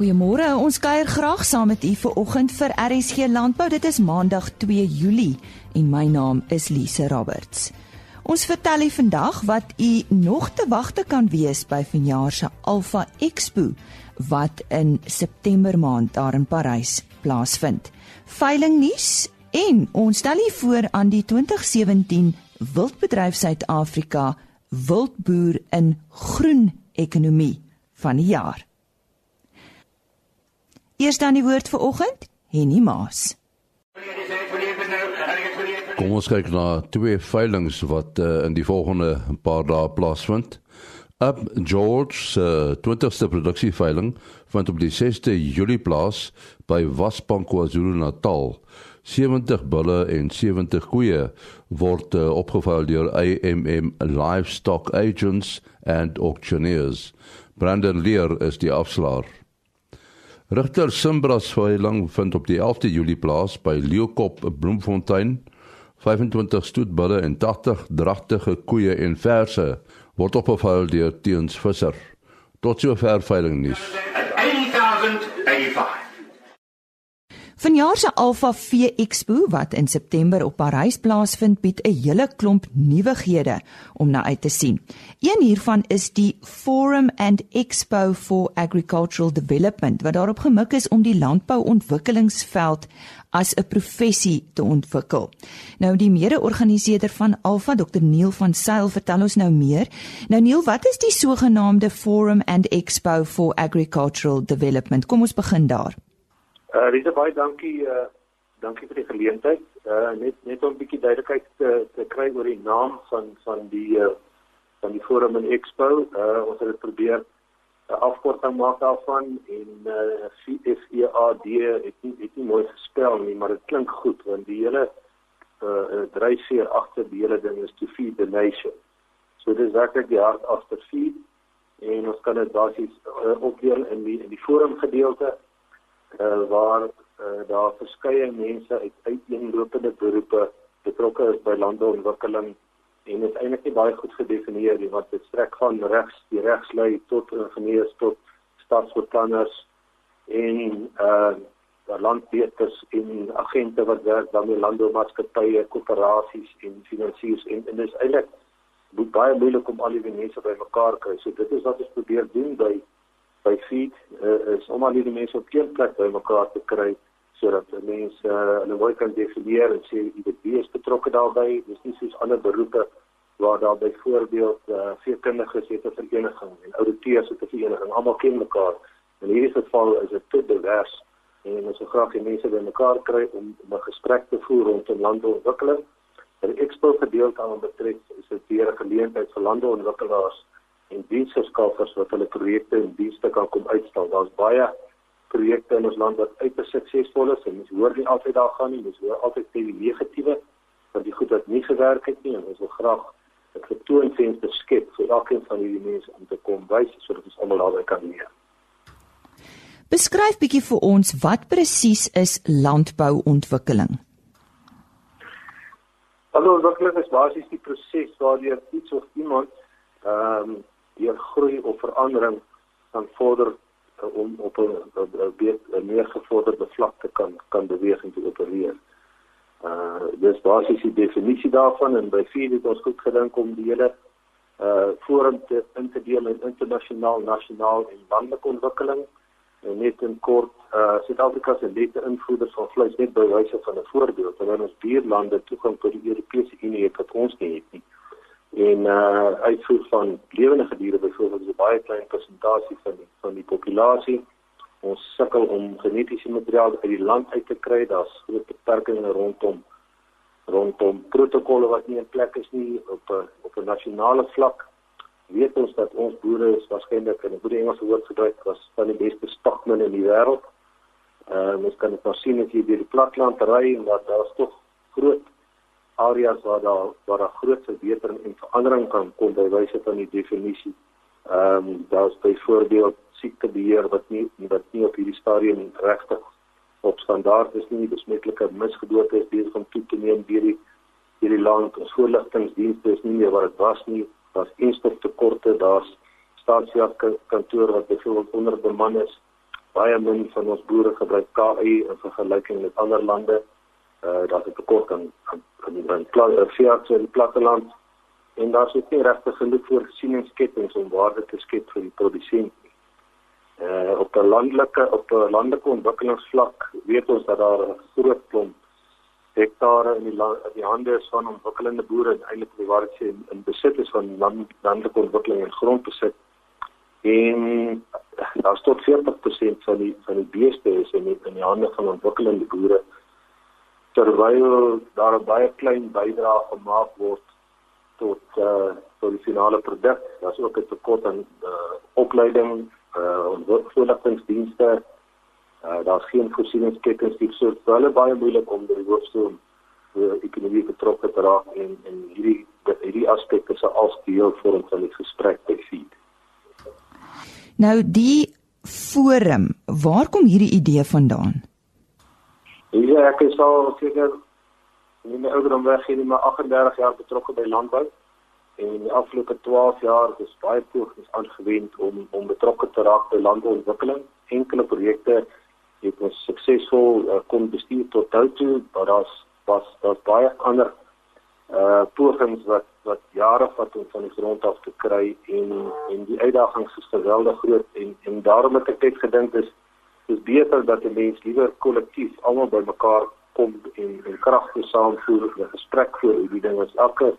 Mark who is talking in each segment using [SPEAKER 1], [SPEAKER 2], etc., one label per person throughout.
[SPEAKER 1] Goeiemôre. Ons kuier graag saam met u vir oggend vir RSG Landbou. Dit is Maandag 2 Julie en my naam is Lise Roberts. Ons vertel u vandag wat u nog te wagte kan wees by vanjaar se Alpha Expo wat in September maand daar in Parys plaasvind. Veiling nuus en ons stel u voor aan die 2017 Wildbedryf Suid-Afrika Wildboer in Groen Ekonomie van die jaar. Eers dan die woord vir oggend, Henny Maas.
[SPEAKER 2] Kom ons kyk na twee veilinge wat uh, in die volgende paar dae plaasvind. Up George se uh, 20ste produksieveiling vind op die 6de Julie plaas by Wasbank KwaZulu-Natal. 70 bulle en 70 koeie word uh, opgeveil deur AMM Livestock Agents and Auctioneers. Brandon Lear is die afslaer. Rigter Simbras veiling vind op die 11de Julie plaas by Leeukop Bloemfontein. 25 stoetbulle en 80 dragtige koeie en verse word opgeveil deur Teens Visser. Tot sover veiling nuus.
[SPEAKER 1] Vanjaar se Alpha V Expo wat in September op Parys plaasvind, bied 'n hele klomp nuwighede om na uit te sien. Een hiervan is die Forum and Expo for Agricultural Development wat daarop gemik is om die landbouontwikkelingsveld as 'n professie te ontwikkel. Nou die mede-organiseerder van Alpha, Dr Neil van Sail, vertel ons nou meer. Nou Neil, wat is die sogenaamde Forum and Expo for Agricultural Development? Kom ons begin daar.
[SPEAKER 3] Uh Rita baie dankie uh dankie vir die geleentheid. Uh net net om 'n bietjie duidelikheid te te kry oor die naam van van die uh van die forum en expo. Uh ons het dit probeer uh, afkorting maak daarvan en uh FEAD het nie het nie mooi gespel nie, maar dit klink goed want die hele uh dryfveer agter die hele ding is to feed the nation. So dis werklik die hart agter feed en ons kan dit basies uh, opdeel in die in die forum gedeelte uh, waar uh, daar verskeie mense uit uiteenlopende beroepe betrokke is by landbouontwikkeling en dit is eintlik nie baie goed gedefinieer nie wat dit strek van regs die regslei tot ingenieurs tot stadsbeplanners en uh landbeheerders en agente wat werk dan met landboumaatskappye, koöperasies en finansiers en en dit is eintlik baie moeilik om al die mense bymekaar kry. So dit is wat ons probeer doen by by feed uh, is om al die mense op een plek by mekaar te kry sodat mense uh, hulle mooi kan definieer en sê wie is betrokke daarbey dis nie soos ander beroepe waar daar byvoorbeeld uh, veekundiges het 'n vereniging en ouditeurs het 'n vereniging almal ken mekaar. In hierdie geval is dit te divers en ons wil graag die mense bymekaar kry om 'n gesprek te voer rondom landontwikkeling. En die expo gedeelte aan betrek is dit 'n geleentheid vir landontwikkelaars en diensverskaffers wat hulle projekte en dienste kan kom uitstal. Daar's baie projekte in ons land wat uiters suksesvol is en mens hoor nie altyd daar gaan nie, mens hoor altyd die negatiewe van die goed wat nie gewerk het nie en ons wil graag 'n vertoonvenster skep vir elkeen van hierdie mense om te kom wys sodat ons almal daarby kan leer.
[SPEAKER 1] Beskryf bietjie vir ons wat presies is landbouontwikkeling?
[SPEAKER 3] Hallo, ontwikkeling is basies die proses waardeur iets of iemand ehm um, deur groei of verandering kan vorder uh, om op 'n meer gevorderde vlak te kan kan beweeg en te opereer. Uh dis basies die definisie daarvan en by vier het ons goed gedink om die hele uh forum te in te deel in internasionaal, nasionaal en landelike ontwikkeling. En net in kort, uh Suid-Afrika se lede invoerders van vleis net by wyse van 'n voorbeeld terwyl ons buurlande toegang tot die Europese Unie het wat ons nie het nie en uh uitvoer van lewende diere byvoorbeeld is 'n baie klein persentasie van die, van die populasie. Ons sukkel om genetiese materiaal uit die land uit te kry. Daar's groot beperkings rondom rondom protokolle wat nie in plek is nie op 'n op 'n nasionale vlak. Weet ons dat ons boere is waarskynlik in 'n goeie Engelse woord gebruik was van die beste stokmen in die wêreld. Uh mens kan dit nou sien as jy deur die platland ry en dat daar's tog groot areas waar daar waar daar groot verbetering en verandering kan kom by wyse van die definisie. Ehm um, daar's byvoorbeeld siektebeheer wat nie wat nie op hierdie stadium regtig op standaard is nie. Besmetlike misgedote is besig om toe te neem deur die hierdie land. Ons voorligtingdienste is nie meer wat dit was nie. Daar's instoftekorte, daar's staatsjag kantoor wat byvoorbeeld onder beman is. baie min van ons boere gebruik KI in vergelyking met ander lande. Uh daar's 'n tekort aan aan plase in die platteland en daar's ook nie regte genoeg voorsieningsketTINGS om waarde te skep vir die produsent nie. Uh op 'n landelike op 'n landelike ontwikkelingsvlak weet ons dat daar 'n groot klomp hektare in die land in die hande is van ontwikkelende boere en eintlik die waar dit in, in besit is van land, landelike ontwikkeling en grondbesit. En daar's tot 40% van die van die beeste is in die, in die hande van ontwikkelende boere terwyl daar 'n baie klein bydrae gemaak word tot eh uh, tot die finale produk. Daar's ook 'n tekort aan eh uh, opleiding, eh uh, ontwikkelingsdienste. Eh uh, daar's geen voorsieningsketTINGS nie. So baie baie moeilik om die hoofstoel vir ekonomie betrokke te raak en en hierdie hierdie aspekte se as deel vorm van die gesprek by feed.
[SPEAKER 1] Nou die forum, waar kom hierdie idee vandaan?
[SPEAKER 3] Ja, ek is al seker nie my ouderdom weg hier maar 38 jaar betrokke by landbou en die afgelope 12 jaar is baie pogings aangewend om om betrokke te raak by landbouontwikkeling. Enkele projekte het ons suksesvol uh, kon bestuur tot nou toe, maar daar's was daar's baie ander uh pogings wat wat jare vat om van die grond af te kry en en die uitdagings is geweldig groot en en daarom het ek net gedink is dis beter dat 'n mens liewer kollektief almal bymekaar kom en en kragte saamvoer en 'n gesprek voer oor die dinge as elke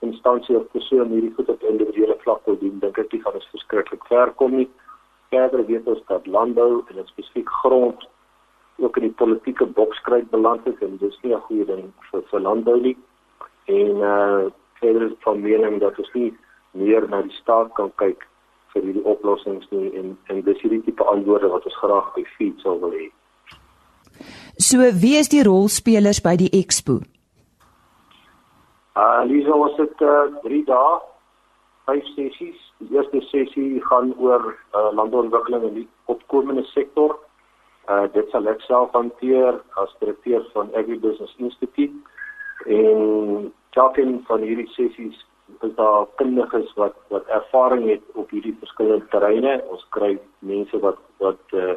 [SPEAKER 3] instansie of persoon hierdie goed op individuele vlak wil doen dink ek dit gaan ons verskriklik ver kom nie. Verder weet ons dat landbou en spesifiek grond ook in die politieke bokskryt beland het en dis nie 'n goeie ding vir vir landbou nie. En uh verder is van mening dat ons nie meer na die staat kan kyk vir hierdie oplossings nie en en dis hierdie tipe antwoorde wat ons graag by feed sou wil hê.
[SPEAKER 1] So wie is die rolspelers by die expo?
[SPEAKER 3] Ah, uh, Lisa was dit uh, 3 dae, 5 sessies. Die eerste sessie gaan oor uh, landontwikkeling in die opkomende sektor. Uh dit sal ek self hanteer as direkteur van Agribusiness Institute en elkeen van hierdie sessies is daar kundiges wat wat ervaring het op hierdie verskillende terreine. Ons kry mense wat wat uh,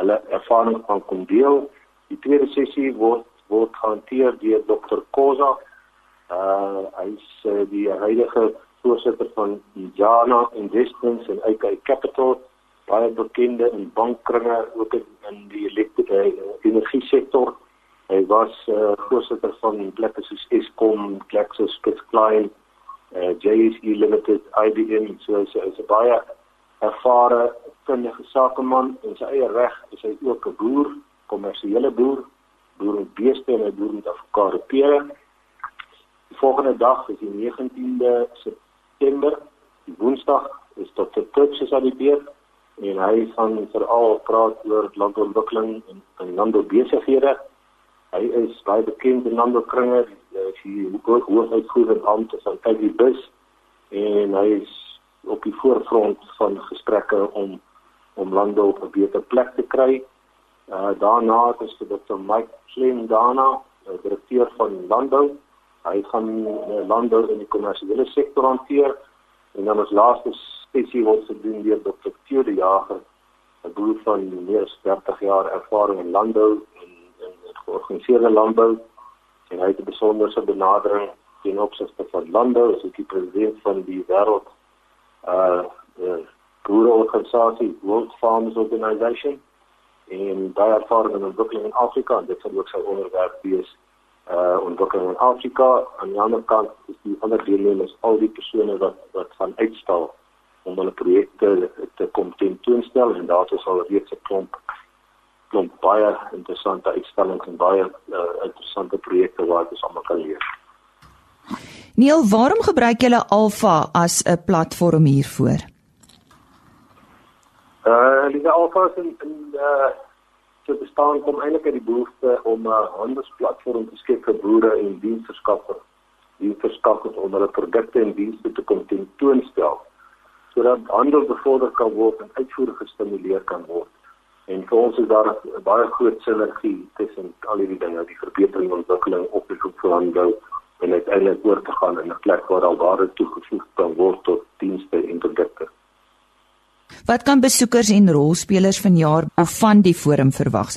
[SPEAKER 3] hulle ervaring kan kom deel. Die tweede sessie word word gehanteer deur Dr. Koza. Uh hy's uh, die huidige voorsitter van Jana Investments en AK Capital, baie bekende in bankkringe ook in, in die elektriese energie sektor. Hy was uh, voorsitter van plekke soos Eskom, GlaxoSmithKline uh, eh, JSE Limited, IBM, so so is 'n baie ervare kundige sakeman en sy eie reg is hy ook 'n boer, kommersiële boer, boer met beeste en 'n boer met avokado pere. Die volgende dag is die 19de September, die Woensdag, is Dr. Kurtz aan die beurt en hy gaan veral praat oor landontwikkeling en, en landboubesigghede. Hy is baie bekend in landboukringe, die hoofuitvoerende amptes van Peggy Bus en hy is op die voorfront van gesprekke om om landbou op 'n beter plek te kry. Uh daarna het ons Dr. Mike Klein daarna, direkteur van landbou. Hy gaan uh, landbou in die kommersiële sektor hanteer en dan ons laaste spesiaal word gedoen deur Dr. Theo de Jager, 'n boer van meer as 30 jaar ervaring in landbou en in georganiseerde landbou. En hy het 'n besondere benadering ten opsigte van landbou. As die president van die wêreld uh boereorganisasie World Farmers Organization. En baie ervaring in ontwikkeling in Afrika en dit sal ook sy onderwerp wees uh ontwikkeling in Afrika. Aan die ander kant is die ander deelnemers al die persone wat wat van uitstal om hulle projekte te kom tentoonstel en daar sal reeds 'n klomp klomp baie interessante uitstallings en baie uh, interessante projekte waar ons almal kan leer.
[SPEAKER 1] Neil, waarom gebruik julle Alpha as 'n platform hiervoor?
[SPEAKER 3] Uh, die Alpha is 'n uh te bestaan kom eintlik uit die behoefte om 'n handelsplatform te skep vir boere en diensverskaffers. Die verskaffers om hulle produkte en dienste te kom tentoonstel sodat handel bevorder kan word en uitvoer gestimuleer kan word. En vir ons is daar 'n baie groot sinergie tussen al hierdie dinge, die verbetering en ontwikkeling op die vlak van landbou en uiteindelik oor te gaan in 'n plek waar al waarde toegevoeg kan word tot dienste en produkte.
[SPEAKER 1] Wat kan besoekers en rolspelers vanjaar of van die forum verwag?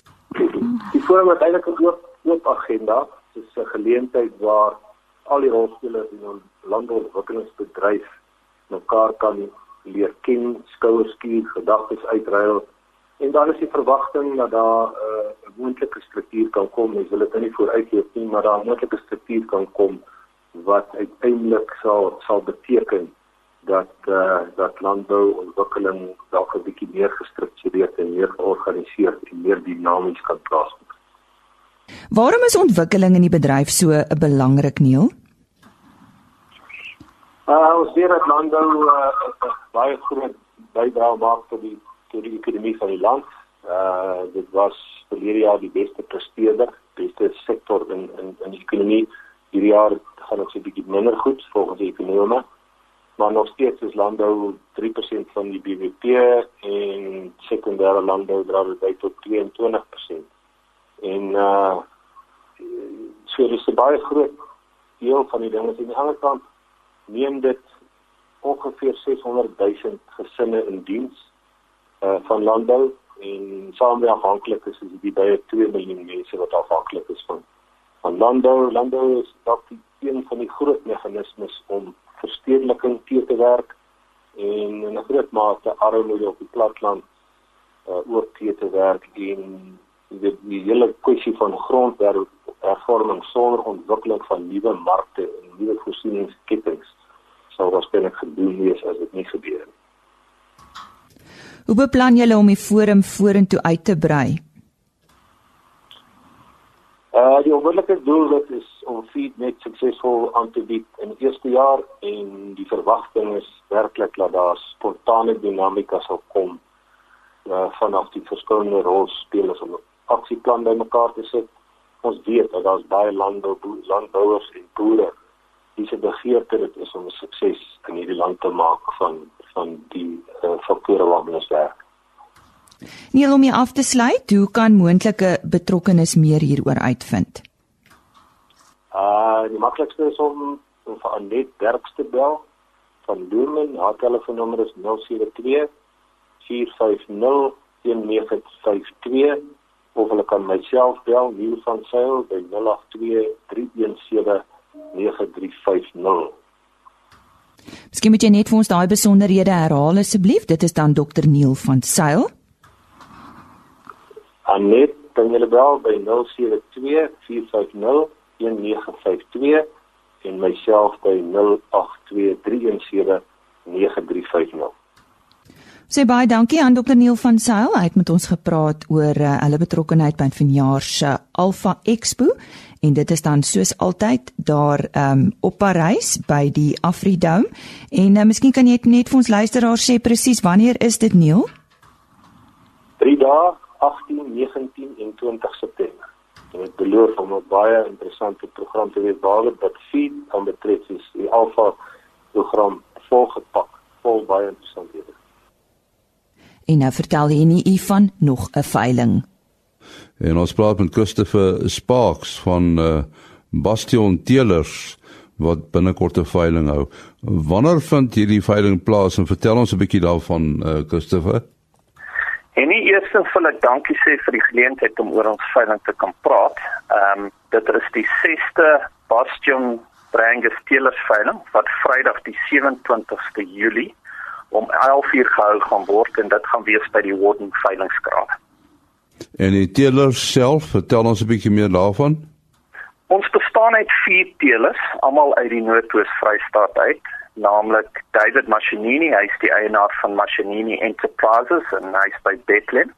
[SPEAKER 3] Die forum het eintlik 'n oop oop agenda. Dit is 'n geleentheid waar al die rolspelers in 'n landontwikkelingsbedryf mekaar kan leer ken, skouers skuur, gedagtes uitruil. En dan is die verwagting dat daar 'n uh, moontlike struktuur kan kom. Mens wil dit nie vooruitleef nie, maar daar 'n moontlike struktuur kan kom wat uiteindelik sal sal beteken dat eh uh, dat landbouontwikkeling dalk 'n bietjie meer gestruktureerd en meer georganiseerd en meer dinamies kan plaasvind.
[SPEAKER 1] Waarom is ontwikkeling in die bedryf so 'n belangrik neel?
[SPEAKER 3] Uh, ons weet dat landbou uh, baie groot bydrae maak tot die tot die ekonomie van die land. Uh dit was verlede jaar die beste presteerder, beste sektor in in in die ekonomie. Hierdie jaar gaan dit so 'n bietjie minder goed volgens die ekonome. Maar nog steeds is landbou 3% van die BBP en sekondêre landbou dra dit by tot 22%. En uh so dis 'n baie groot deel van die dinge. Aan die ander kant neem dit ongeveer 600 000 gesinne in diens uh van landbou en saamweer afhanklik is is dit baie 2 miljoen mense wat afhanklik is van van landbou. Landbou is dalk een van die groot meganismes om verstedeliking te te werk en in 'n groot mate armoede op die platteland uh ook te te werk en die, die hele kwessie van grondhervorming sonder ontwikkeling van nuwe markte en nuwe voorsieningsketTINGS sou waarskynlik gedoen wees as dit nie gebeur nie.
[SPEAKER 1] Hoe beplan julle om die forum vorentoe uit te brei?
[SPEAKER 3] Uh die onmiddellike doel dit is om feed net suksesvol aan te bied in die eerste jaar en die verwagting is werklik dat daar spontane dinamika sal kom uh vanaf die verskillende rolspelers om 'n aksieplan bymekaar te sit. Ons weet dat daar's baie landbou landbouers en boere wie se begeerte dit is om sukses in hierdie land te maak van van die uh, faktore waarmee ons werk.
[SPEAKER 1] Nie om hier af te sluit, hoe kan moontlike betrokkenes meer hieroor uitvind?
[SPEAKER 3] Uh die maklikste is om vir Anet Derks te bel van Doorman. Haar telefoonnommer is 072 450 1952 of hulle kan myself bel, Neil van Sail by 082 317 9350.
[SPEAKER 1] Miskien moet jy net vir ons daai besonderhede herhaal asseblief. Dit is dan Dr Neil van Sail.
[SPEAKER 3] Anet, kan jy bel by 072 450 1952 en myself by 082317 9350.
[SPEAKER 1] Sê baie dankie aan Dr Neil van Sail. Hy het met ons gepraat oor uh, hulle betrokkeheid by vanjaar se Alpha Expo en dit is dan soos altyd daar um, op Parys by die Afridome en uh, miskien kan jy net vir ons luisteraars sê presies wanneer is dit Neil?
[SPEAKER 3] 3 dae 18, 19 en 20 September. Dit beloof om 'n baie interessante program te wees waar dit feed aan betref is die Alpha program volgepak vol baie interessanthede.
[SPEAKER 1] En nou vertel jy nie Ivan nog 'n veiling.
[SPEAKER 2] En ons praat met Christopher Sparks van uh, Bastion Teelers wat binnekort 'n veiling hou. Wanneer vind hierdie veiling plaas en vertel ons 'n bietjie daarvan uh, Christopher?
[SPEAKER 4] En nie eers wil ek dankie sê vir die geleentheid om oor ons veiling te kan praat. Ehm um, dit is die 6ste Bastion Brangus Teelers veiling wat Vrydag die 27ste Julie om 11:00 gehou gaan word en dit gaan wees by die Warden veilingskraal.
[SPEAKER 2] En die teelers self, vertel ons 'n bietjie meer daarvan.
[SPEAKER 4] Ons bestaan uit vier teelers, almal uit die Noord-Oos Vrystaat uit, naamlik David Machinini, hy is die eienaar van Machinini Enterprises en hy is by Bethlehem.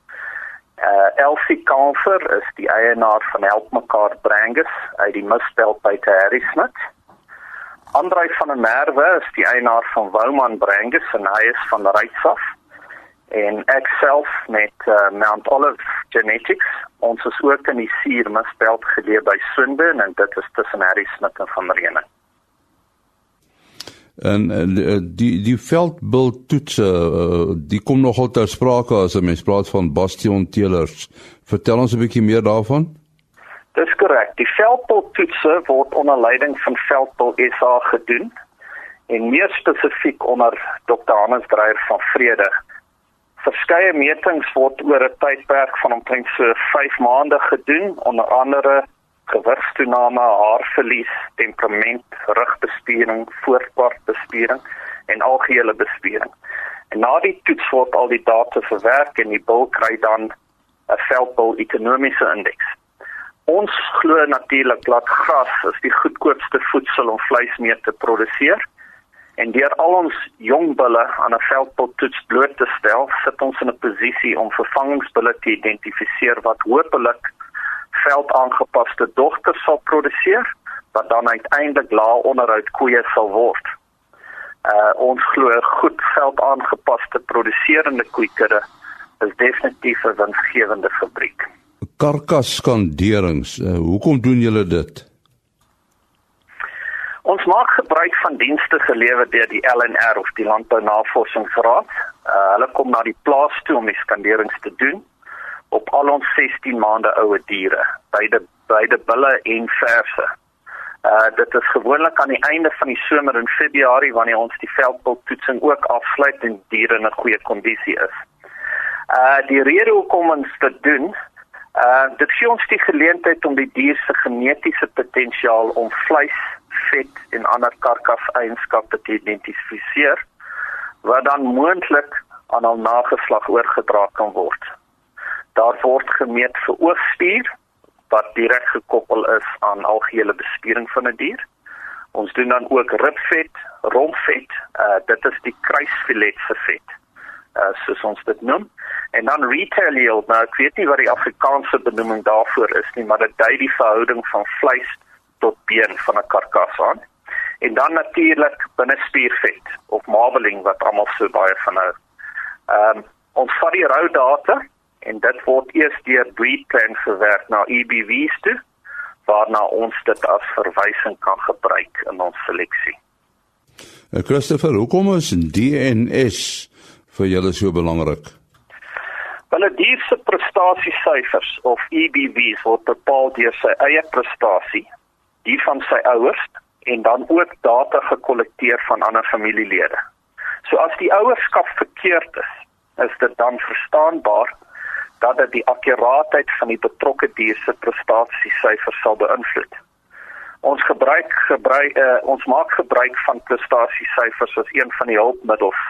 [SPEAKER 4] Uh Elsie Kanfer is die eienaar van Help Mekaar Brangus uit die Misbelt by Harrismith. Andrei van der Merwe is die eienaar van Wouman Brangus en hy is van Rydsaf. En ek self met uh, Mount Olive Genetics. Ons is ook in die Suurmisbelt geleë by Swindon en dit is tussen Harrismith en Van Rene.
[SPEAKER 2] En, en eh, die die veldbult toetse eh, die kom nogal ter sprake as 'n mens praat van bastion teelers. Vertel ons 'n bietjie meer daarvan.
[SPEAKER 4] Dis korrek. Die veldpoltoetse word onder leiding van Veldpol SA gedoen en meer spesifiek onder Dr. Hannes Dreyer van Vrede. Verskeie metings word oor 'n tydperk van omtrent so 5 maande gedoen, onder andere gewigstoename, haarverlies, temperament, rugbespiering, voorpartbespiering en algehele bespiering. En na die toets word al die data verwerk en die bil kry dan 'n veldbil ekonomiese indeks. Ons glo natuurlik dat gras is die goedkoopste voedsel om vleis mee te produseer. En deur al ons jong bulle aan 'n veldpottoets bloot te stel, sit ons in 'n posisie om vervangingsbulle te identifiseer wat hopelik veldaangepaste dogters sal produseer wat dan uiteindelik lae onderhoud koeie sal word. Uh ons glo goed veldaangepaste produserende koeikudde is definitief 'n winsgewende fabriek.
[SPEAKER 2] Karkasskanderings, uh, hoekom doen julle dit?
[SPEAKER 4] Ons maak gebruik van dienste gelewer deur die LNR of die Landbou Navorsingsraad. Uh, hulle kom na die plaas toe om die skanderings te doen op al ons 16 maande oue diere, beide beide bulle en verse. Uh dit is gewoonlik aan die einde van die somer in Februarie wanneer ons die veldpiltoetsing ook afsluit en diere in 'n goeie kondisie is. Uh die rede hoekom ons dit doen, uh dit gee ons die geleentheid om die dier se genetiese potensiaal om vleis vet en ander karkaseienskappe te identifiseer wat dan moontlik aan hul nageslag oorgedra kan word. Daar word gemeet vir oogspier wat direk gekoppel is aan algehele bespiering van 'n die dier. Ons doen dan ook ribvet, rompvet, uh dit is die kruisfilet se vet. Uh soos ons dit noem. En dan retail yield, nou ek weet nie wat die Afrikaanse benoeming daarvoor is nie, maar dit dui die verhouding van vleis tot been van 'n karkas aan. En dan natuurlik binnespiervet of marbling wat almal so baie van hou. Ehm um, ons vat die rou data en dit word eers deur breedplan verwerk na EBV's toe waarna ons dit as verwysing kan gebruik in ons seleksie.
[SPEAKER 2] Uh, Christopher, hoekom is DNS vir julle so belangrik?
[SPEAKER 4] Wel, die se prestasiesyfers of EBV's word bepaal deur sy eie prestasie die van sy ouers en dan ook data gekollekteer van ander familielede. So as die ouerskap verkeerd is, is dit dan verstaanbaar dat dit die akkuraatheid van die betrokke dier se prestasiesyfers sal beïnvloed. Ons gebruik gebruik uh, ons maak gebruik van prestasiesyfers as een van die hulpmiddels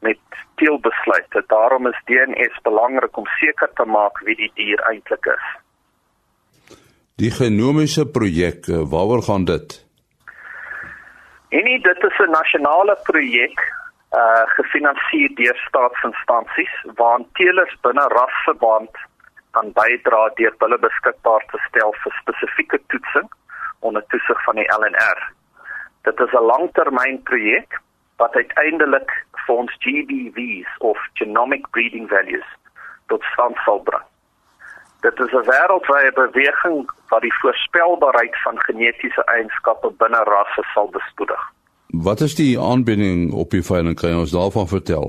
[SPEAKER 4] met teelbesluite. Daarom is DNS belangrik om seker te maak wie die dier eintlik is.
[SPEAKER 2] Die genomiese projek, eh, waaroor gaan dit?
[SPEAKER 4] En dit is 'n nasionale projek uh gefinansier deur staatsinstansies waar teelers binne rasverband kan bydra deur hulle beskikbaar te stel vir spesifieke toetsing onder toesig van die LNR. Dit is 'n langtermynprojek wat uiteindelik vir ons GBVs of genomic breeding values tot stand sal bring. Dit is 'n wêreldwye beweging wat die voorspelbaarheid van genetiese eienskappe binne rasse sal bespoedig.
[SPEAKER 2] Wat is die aanbieding op die veiling kan ons daarvan vertel?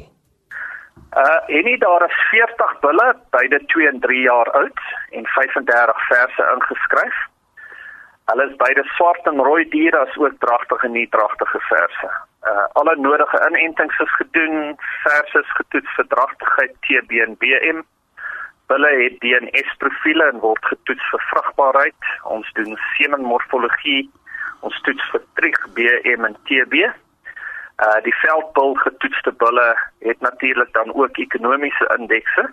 [SPEAKER 4] Uh enige daar is 40 bulle beide 2 en 3 jaar oud en 35 verse ingeskryf. Hulle is beide swart en rooi diere as ook dragtige en nie dragtige verse. Uh alle nodige inentings is gedoen, verse is getoets vir dragtigheid TB en BM Hulle het DNS profile en word getoets vir vrugbaarheid. Ons doen semenmorfologie. Ons toets vir trig BM en TB. Uh die veldbul getoetste bulle het natuurlik dan ook ekonomiese indekse.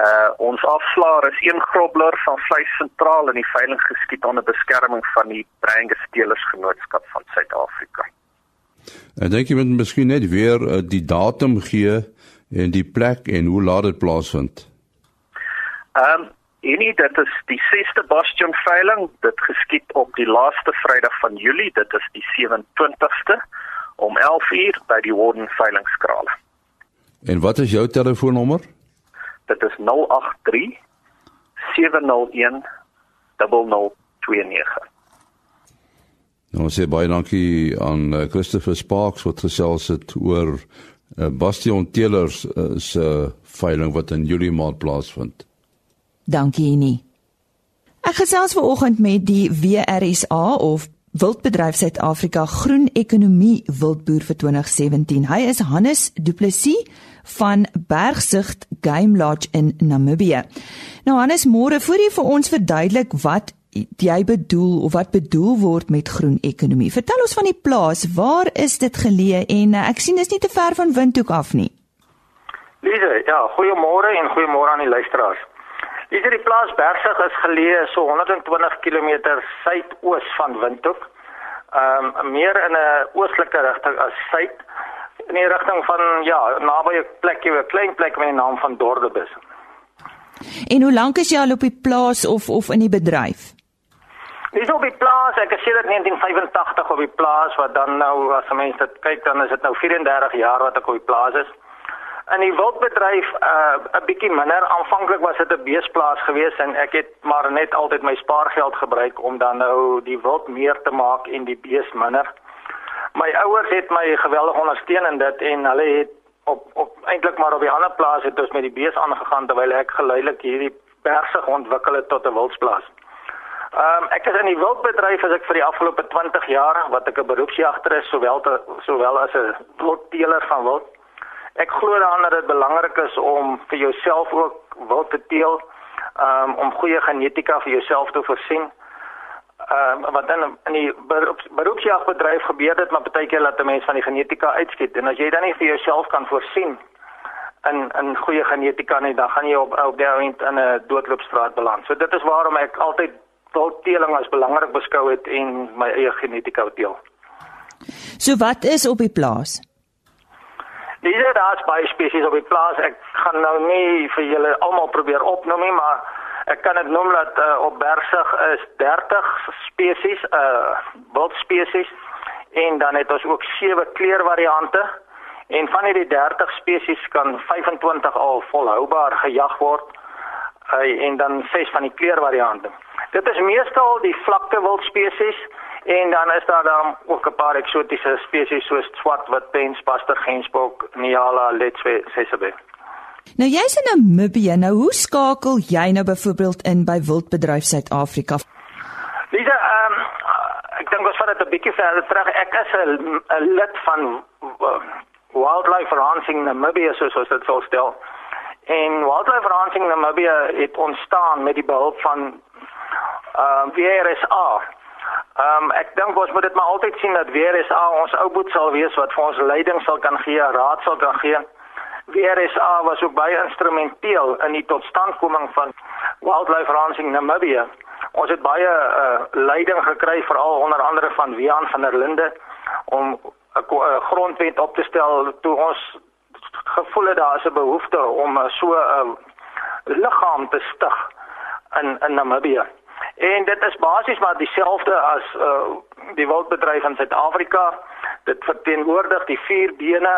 [SPEAKER 4] Uh ons afslaer is een grobler van vleis sentraal in die veiling geskied onder beskerming van die Breingesteelersgenootskap van Suid-Afrika.
[SPEAKER 2] Ek dink jy moet miskien net weer uh, die datum gee en die plek en hoe laat dit plaasvind.
[SPEAKER 4] Ehm um, Enie, dit is die 6ste Bastion veiling. Dit geskied op die laaste Vrydag van Julie. Dit is die 27ste om 11:00 by die Warden veilingskrale.
[SPEAKER 2] En wat is jou telefoonnommer?
[SPEAKER 4] Dit is 083 701 0029.
[SPEAKER 2] Nou sê baie dankie aan uh, Christopher Sparks wat gesels het oor uh, Bastion Taylors uh, se uh, veiling wat in Julie maand plaasvind.
[SPEAKER 1] Dankie nie. Ek gesels ver oggend met die WRSA of Wildbedryf Suid-Afrika Groen Ekonomie Wildboer vir 2017. Hy is Hannes Du Plessis van Bergsigт Game Lodge in Namibië. Nou Hannes, môre voor jy vir ons verduidelik wat jy bedoel of wat bedoel word met groen ekonomie. Vertel ons van die plaas. Waar is dit geleë en uh, ek sien dit is nie te ver van Windhoek af nie.
[SPEAKER 5] Lise, ja, goeiemôre en goeiemôre aan die luisteraars. Lise, die plaas Bergsig is geleë so 120 km suidoos van Windhoek. Ehm um, meer in 'n oostelike rigting as suid in die rigting van ja, naby 'n plekjie, 'n klein plek met die naam van Dordebus.
[SPEAKER 1] En hoe lank is jy al op die plaas of of in die bedryf?
[SPEAKER 5] Dis op die plaas, ek het sedert 1985 op die plaas wat dan nou as mense dit kyk dan is dit nou 34 jaar wat ek op die plaas is. In die wildbedryf uh 'n bietjie minder. Aanvanklik was dit 'n beesplaas geweest en ek het maar net altyd my spaargeld gebruik om dan nou die wild meer te maak en die bees minder. My ouers het my geweldig ondersteun in dit en hulle het op op eintlik maar op die ander plaas het ons met die bees aangegaan terwyl ek geleidelik hierdie persig ontwikkel het tot 'n wildsplaas. Ehm um, ek is in die wildbedryf as ek vir die afgelope 20 jaar wat ek 'n beroepsjagter is sowel te, sowel as 'n wildteeler van wild. Ek glo daaraan dat dit belangrik is om vir jouself ook wild te teel, ehm um, om goeie genetika vir jouself te voorsien. Ehm um, wat dan in die beroeps, beroepsjagbedryf gebeur dit maar baie keer dat 'n mens van die genetika uitskiet en as jy dan nie vir jouself kan voorsien in in goeie genetika nie, dan gaan jy op op daai end in 'n doodloopstraat beland. So dit is waarom ek altyd wildteeling as belangrik beskou het en my eie genetika teel.
[SPEAKER 1] So wat is op die plaas?
[SPEAKER 5] Dis daar is baie spesies op die plaas. Ek gaan nou nie vir julle almal probeer opnoem nie, maar ek kan dit noem dat uh, op Bergsig is 30 spesies, uh wildspesies en dan het ons ook sewe kleurvariante. En van hierdie 30 spesies kan 25 al volhoubaar gejag word. Uh, en dan ses van die kleurvariante. Dit is meestal die vlakte wildspesies en dan is daar dan ook 'n paar eksotiese spesies soos swartwit pens, paster, gensbok, niala, letswe, sesebe.
[SPEAKER 1] Nou jy's in Namibië. Nou hoe skakel jy nou byvoorbeeld in by Wildbedryf Suid-Afrika?
[SPEAKER 5] Lisa, ehm um, ek dink ons vat dit 'n bietjie verder terug. Ek is 'n lid van uh, Wildlife Ranching Namibia soos ons dit sou stel. En Wildlife Ranching Namibia het ontstaan met die behulp van ehm uh, WRSA. Ehm um, ek dink ons moet dit maar altyd sien dat WRSA ons ou boet sal wees wat vir ons leiding sal kan gee, raad sal kan gee. WRSA was ook baie instrumenteel in die totstandkoming van Wildlife Ranching Namibia. Ons het baie uh, leiding gekry veral onder andere van Wian van der Linde om 'n grondwet op te stel toe ons gevoel het daar is 'n behoefte om so 'n liggaam te stig in in Namibië. En dit is basies maar dieselfde as uh, die wildbedryf in Suid-Afrika. Dit verteenwoordig die vier bene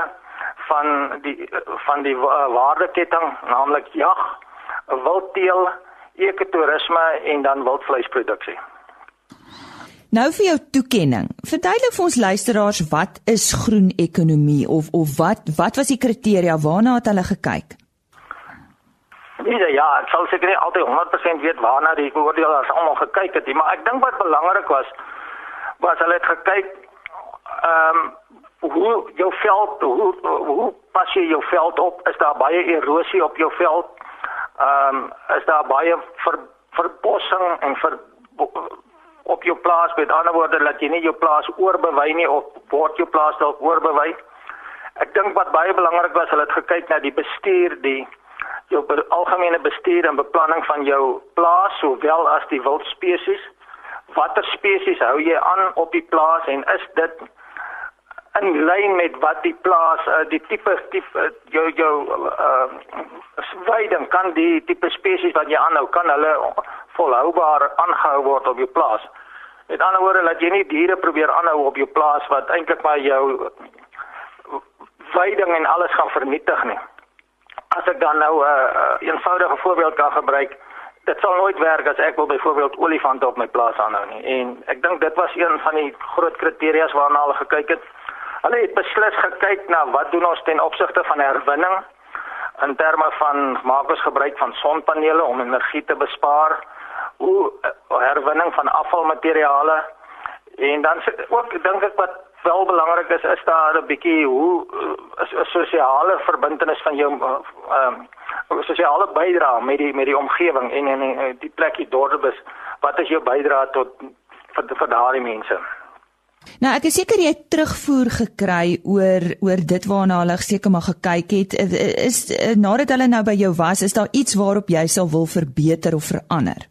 [SPEAKER 5] van die van die uh, waardeketting, naamlik jag, wildteel, ekotourisme en dan wildvleisproduksie.
[SPEAKER 1] Nou vir jou toekenning. Verduidelik vir ons luisteraars wat is groen ekonomie of of wat wat was die kriteria waarna het hulle gekyk?
[SPEAKER 5] Nee, ja, ek sal seker nie altyd 100% weet waarna die oordeelaars almal gekyk het nie, maar ek dink wat belangrik was was hulle het gekyk ehm um, hoe jou veld hoe hoe pas jy jou veld op? Is daar baie erosie op jou veld? Ehm um, is daar baie ver, verbossing en ver op jou plaas met ander woorde dat jy nie jou plaas oorbewei nie of word jou plaas dalk oorbewei? Ek dink wat baie belangrik was, hulle het gekyk na die bestuur, die jou algemene bestuur en beplanning van jou plaas sowel as die wildspesies. Watter spesies hou jy aan op die plaas en is dit in lyn met wat die plaas uh, die tipe tipe jou jou uh veiding kan die tipe spesies wat jy aanhou kan hulle volhoubaar aangehou word op jou plaas. Met ander woorde laat jy nie diere probeer aanhou op jou plaas wat eintlik maar jou veiding en alles gaan vernietig nie as ek dan nou 'n uh, uh, eenvoudige voorbeeld kan gebruik, dit sal nooit werk as ek wil byvoorbeeld olifante op my plaas aanhou nie. En ek dink dit was een van die groot kriteria's waarna hulle gekyk het. Hulle het beslis gekyk na wat doen ons ten opsigte van herwinning in terme van maak ons gebruik van sonpanele om energie te bespaar, hoe uh, herwinning van afvalmateriale En dan ook dink ek wat wel belangrik is is daar 'n bietjie hoe 'n uh, sosiale verbintenis van jou ehm uh, sosiale bydrae met die met die omgewing en en, en die plekie dorp is wat is jou bydrae tot vir vir daardie mense?
[SPEAKER 1] Nou ek is seker jy het terugvoer gekry oor oor dit waarna hulle seker maar gekyk het. Is nadat hulle nou by jou was, is daar iets waarop jy sal wil verbeter of verander?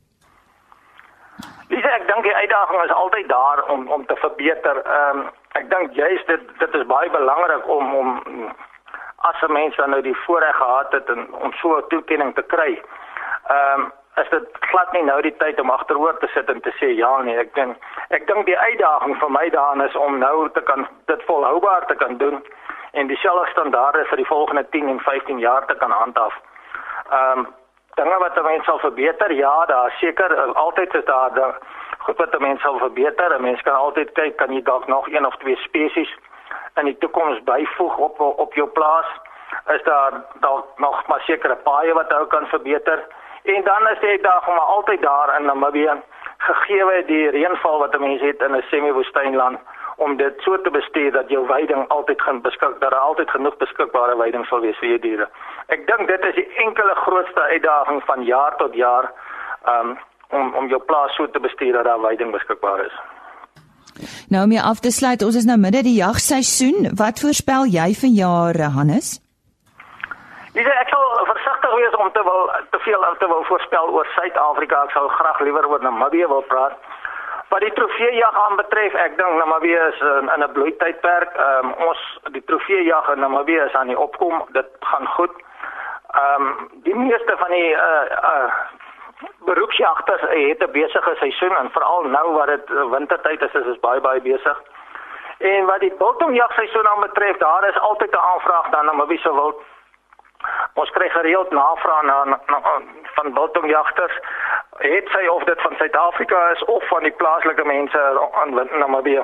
[SPEAKER 5] Lisa, ek dink die uitdaging is altyd daar om om te verbeter. Ehm um, ek dink juist dit dit is baie belangrik om om as 'n mens dan nou die voorreg gehad het en, om so 'n toekenning te kry. Ehm um, is dit glad nie nou die tyd om agteroor te sit en te sê ja nee, ek dink ek dink die uitdaging vir my daarin is om nou te kan dit volhoubaar te kan doen en dieselfde standaarde vir die volgende 10 en 15 jaar te kan handhaaf. Ehm um, dinge wat mense sal verbeter, ja, daar seker altyd is daar da, goed wat mense sal verbeter. Mense kan altyd kyk kan jy dalk nog een of twee spesies in die toekoms byvoeg op op jou plaas. Is daar dalk nog maar sekere paaie wat ou kan verbeter? En dan is dit daar maar altyd daar in Namibië gegee die reënval wat 'n mens het in 'n semi-woestynland om dit so te bestuur dat jou veiding altyd gaan beskik dat daar altyd genoeg beskikbare veiding sal wees vir jou diere. Ek dink dit is die enkele grootste uitdaging van jaar tot jaar um, om om jou plaas so te bestuur dat daar veiding beskikbaar is.
[SPEAKER 1] Nou om af te sluit, ons is nou midde die jagseisoen. Wat voorspel jy vir jaar Hannes?
[SPEAKER 5] Dis ek sal versigtig wees om te wil te veel te wil voorspel oor Suid-Afrika. Ek sou graag liewer oor Namibië wil praat. Wat die trofeejag aanbetref, ek dink Namibië is in, in 'n bloeitydperk. Ehm um, ons die trofeejag in Namibië is aan die opkom. Dit gaan goed. Ehm um, die meeste van die uh uh beroepsjagters het 'n besige seisoen en veral nou wat dit wintertyd is, is dit baie baie besig. En wat die biltongjagseisoen aanbetref, daar is altyd 'n aanvraag dan Namibië se wild Ons kry gereeld navrae na, na, na van biltongjagters. Het sy of dit van Suid-Afrika is of van die plaaslike mense aan Namibië.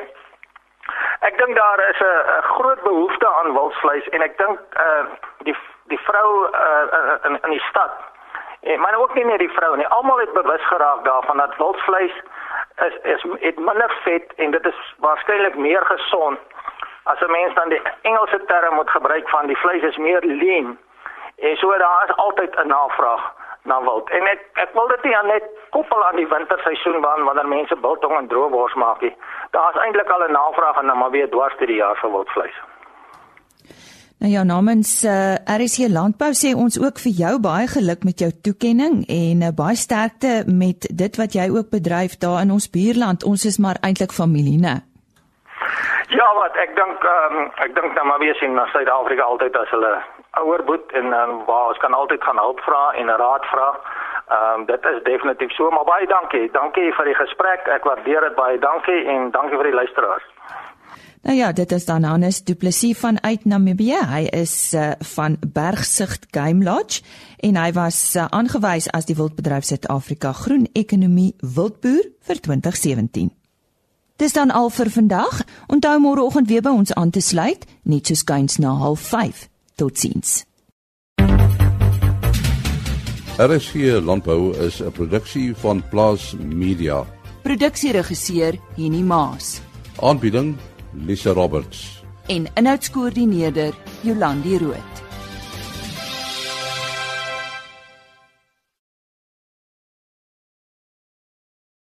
[SPEAKER 5] Ek dink daar is 'n groot behoefte aan wildsvleis en ek dink uh die die vrou uh in in die stad maar ook nie net die vrou nie. Almal het bewus geraak daarvan dat wildsvleis is is het minder vet en dit is waarskynlik meer gesond. As 'n mens dan die Engelse term moet gebruik van die vleis is meer lean En so daar is altyd 'n navraag na wild. En ek ek wil dit nie net koppel aan die winterseisoen wanneer mense biltong en droëwors maak nie. Daar's eintlik al 'n navraag en dan maar weer dwars deur die jaar vir wildvleis.
[SPEAKER 1] Nou ja, namens uh, eh, RC Landbou sê ons ook vir jou baie geluk met jou toekenning en uh, baie sterkte met dit wat jy ook bedryf daar in ons buurland. Ons is maar eintlik familie, né?
[SPEAKER 5] Ja, wat ek dink um, ek dink dan maar weer sien na Suid-Afrika altyd as hulle ouer boet en um, waar ons kan altyd gaan hulp vra en raad vra. Ehm um, dit is definitief so, maar baie dankie. Dankie vir die gesprek. Ek waardeer dit baie. Dankie en dankie vir die luisteraars.
[SPEAKER 1] Nou ja, dit is dan Hannes Du Plessis van uit Namibië. Hy is uh, van Bergsigт Game Lodge en hy was uh, aangewys as die Wildbedryf Suid-Afrika Groen Ekonomie Wildboer vir 2017. Dis dan al vir vandag. Onthou môreoggend weer by ons aan te sluit, net so skuins na 05:30. Totsiens.
[SPEAKER 2] RSG Landbou is 'n produksie van Plaas Media.
[SPEAKER 1] Produksieregisseur Henny Maas.
[SPEAKER 2] Aanbieding Lisa Roberts.
[SPEAKER 1] En inhoudskoördineerder Jolandi Root.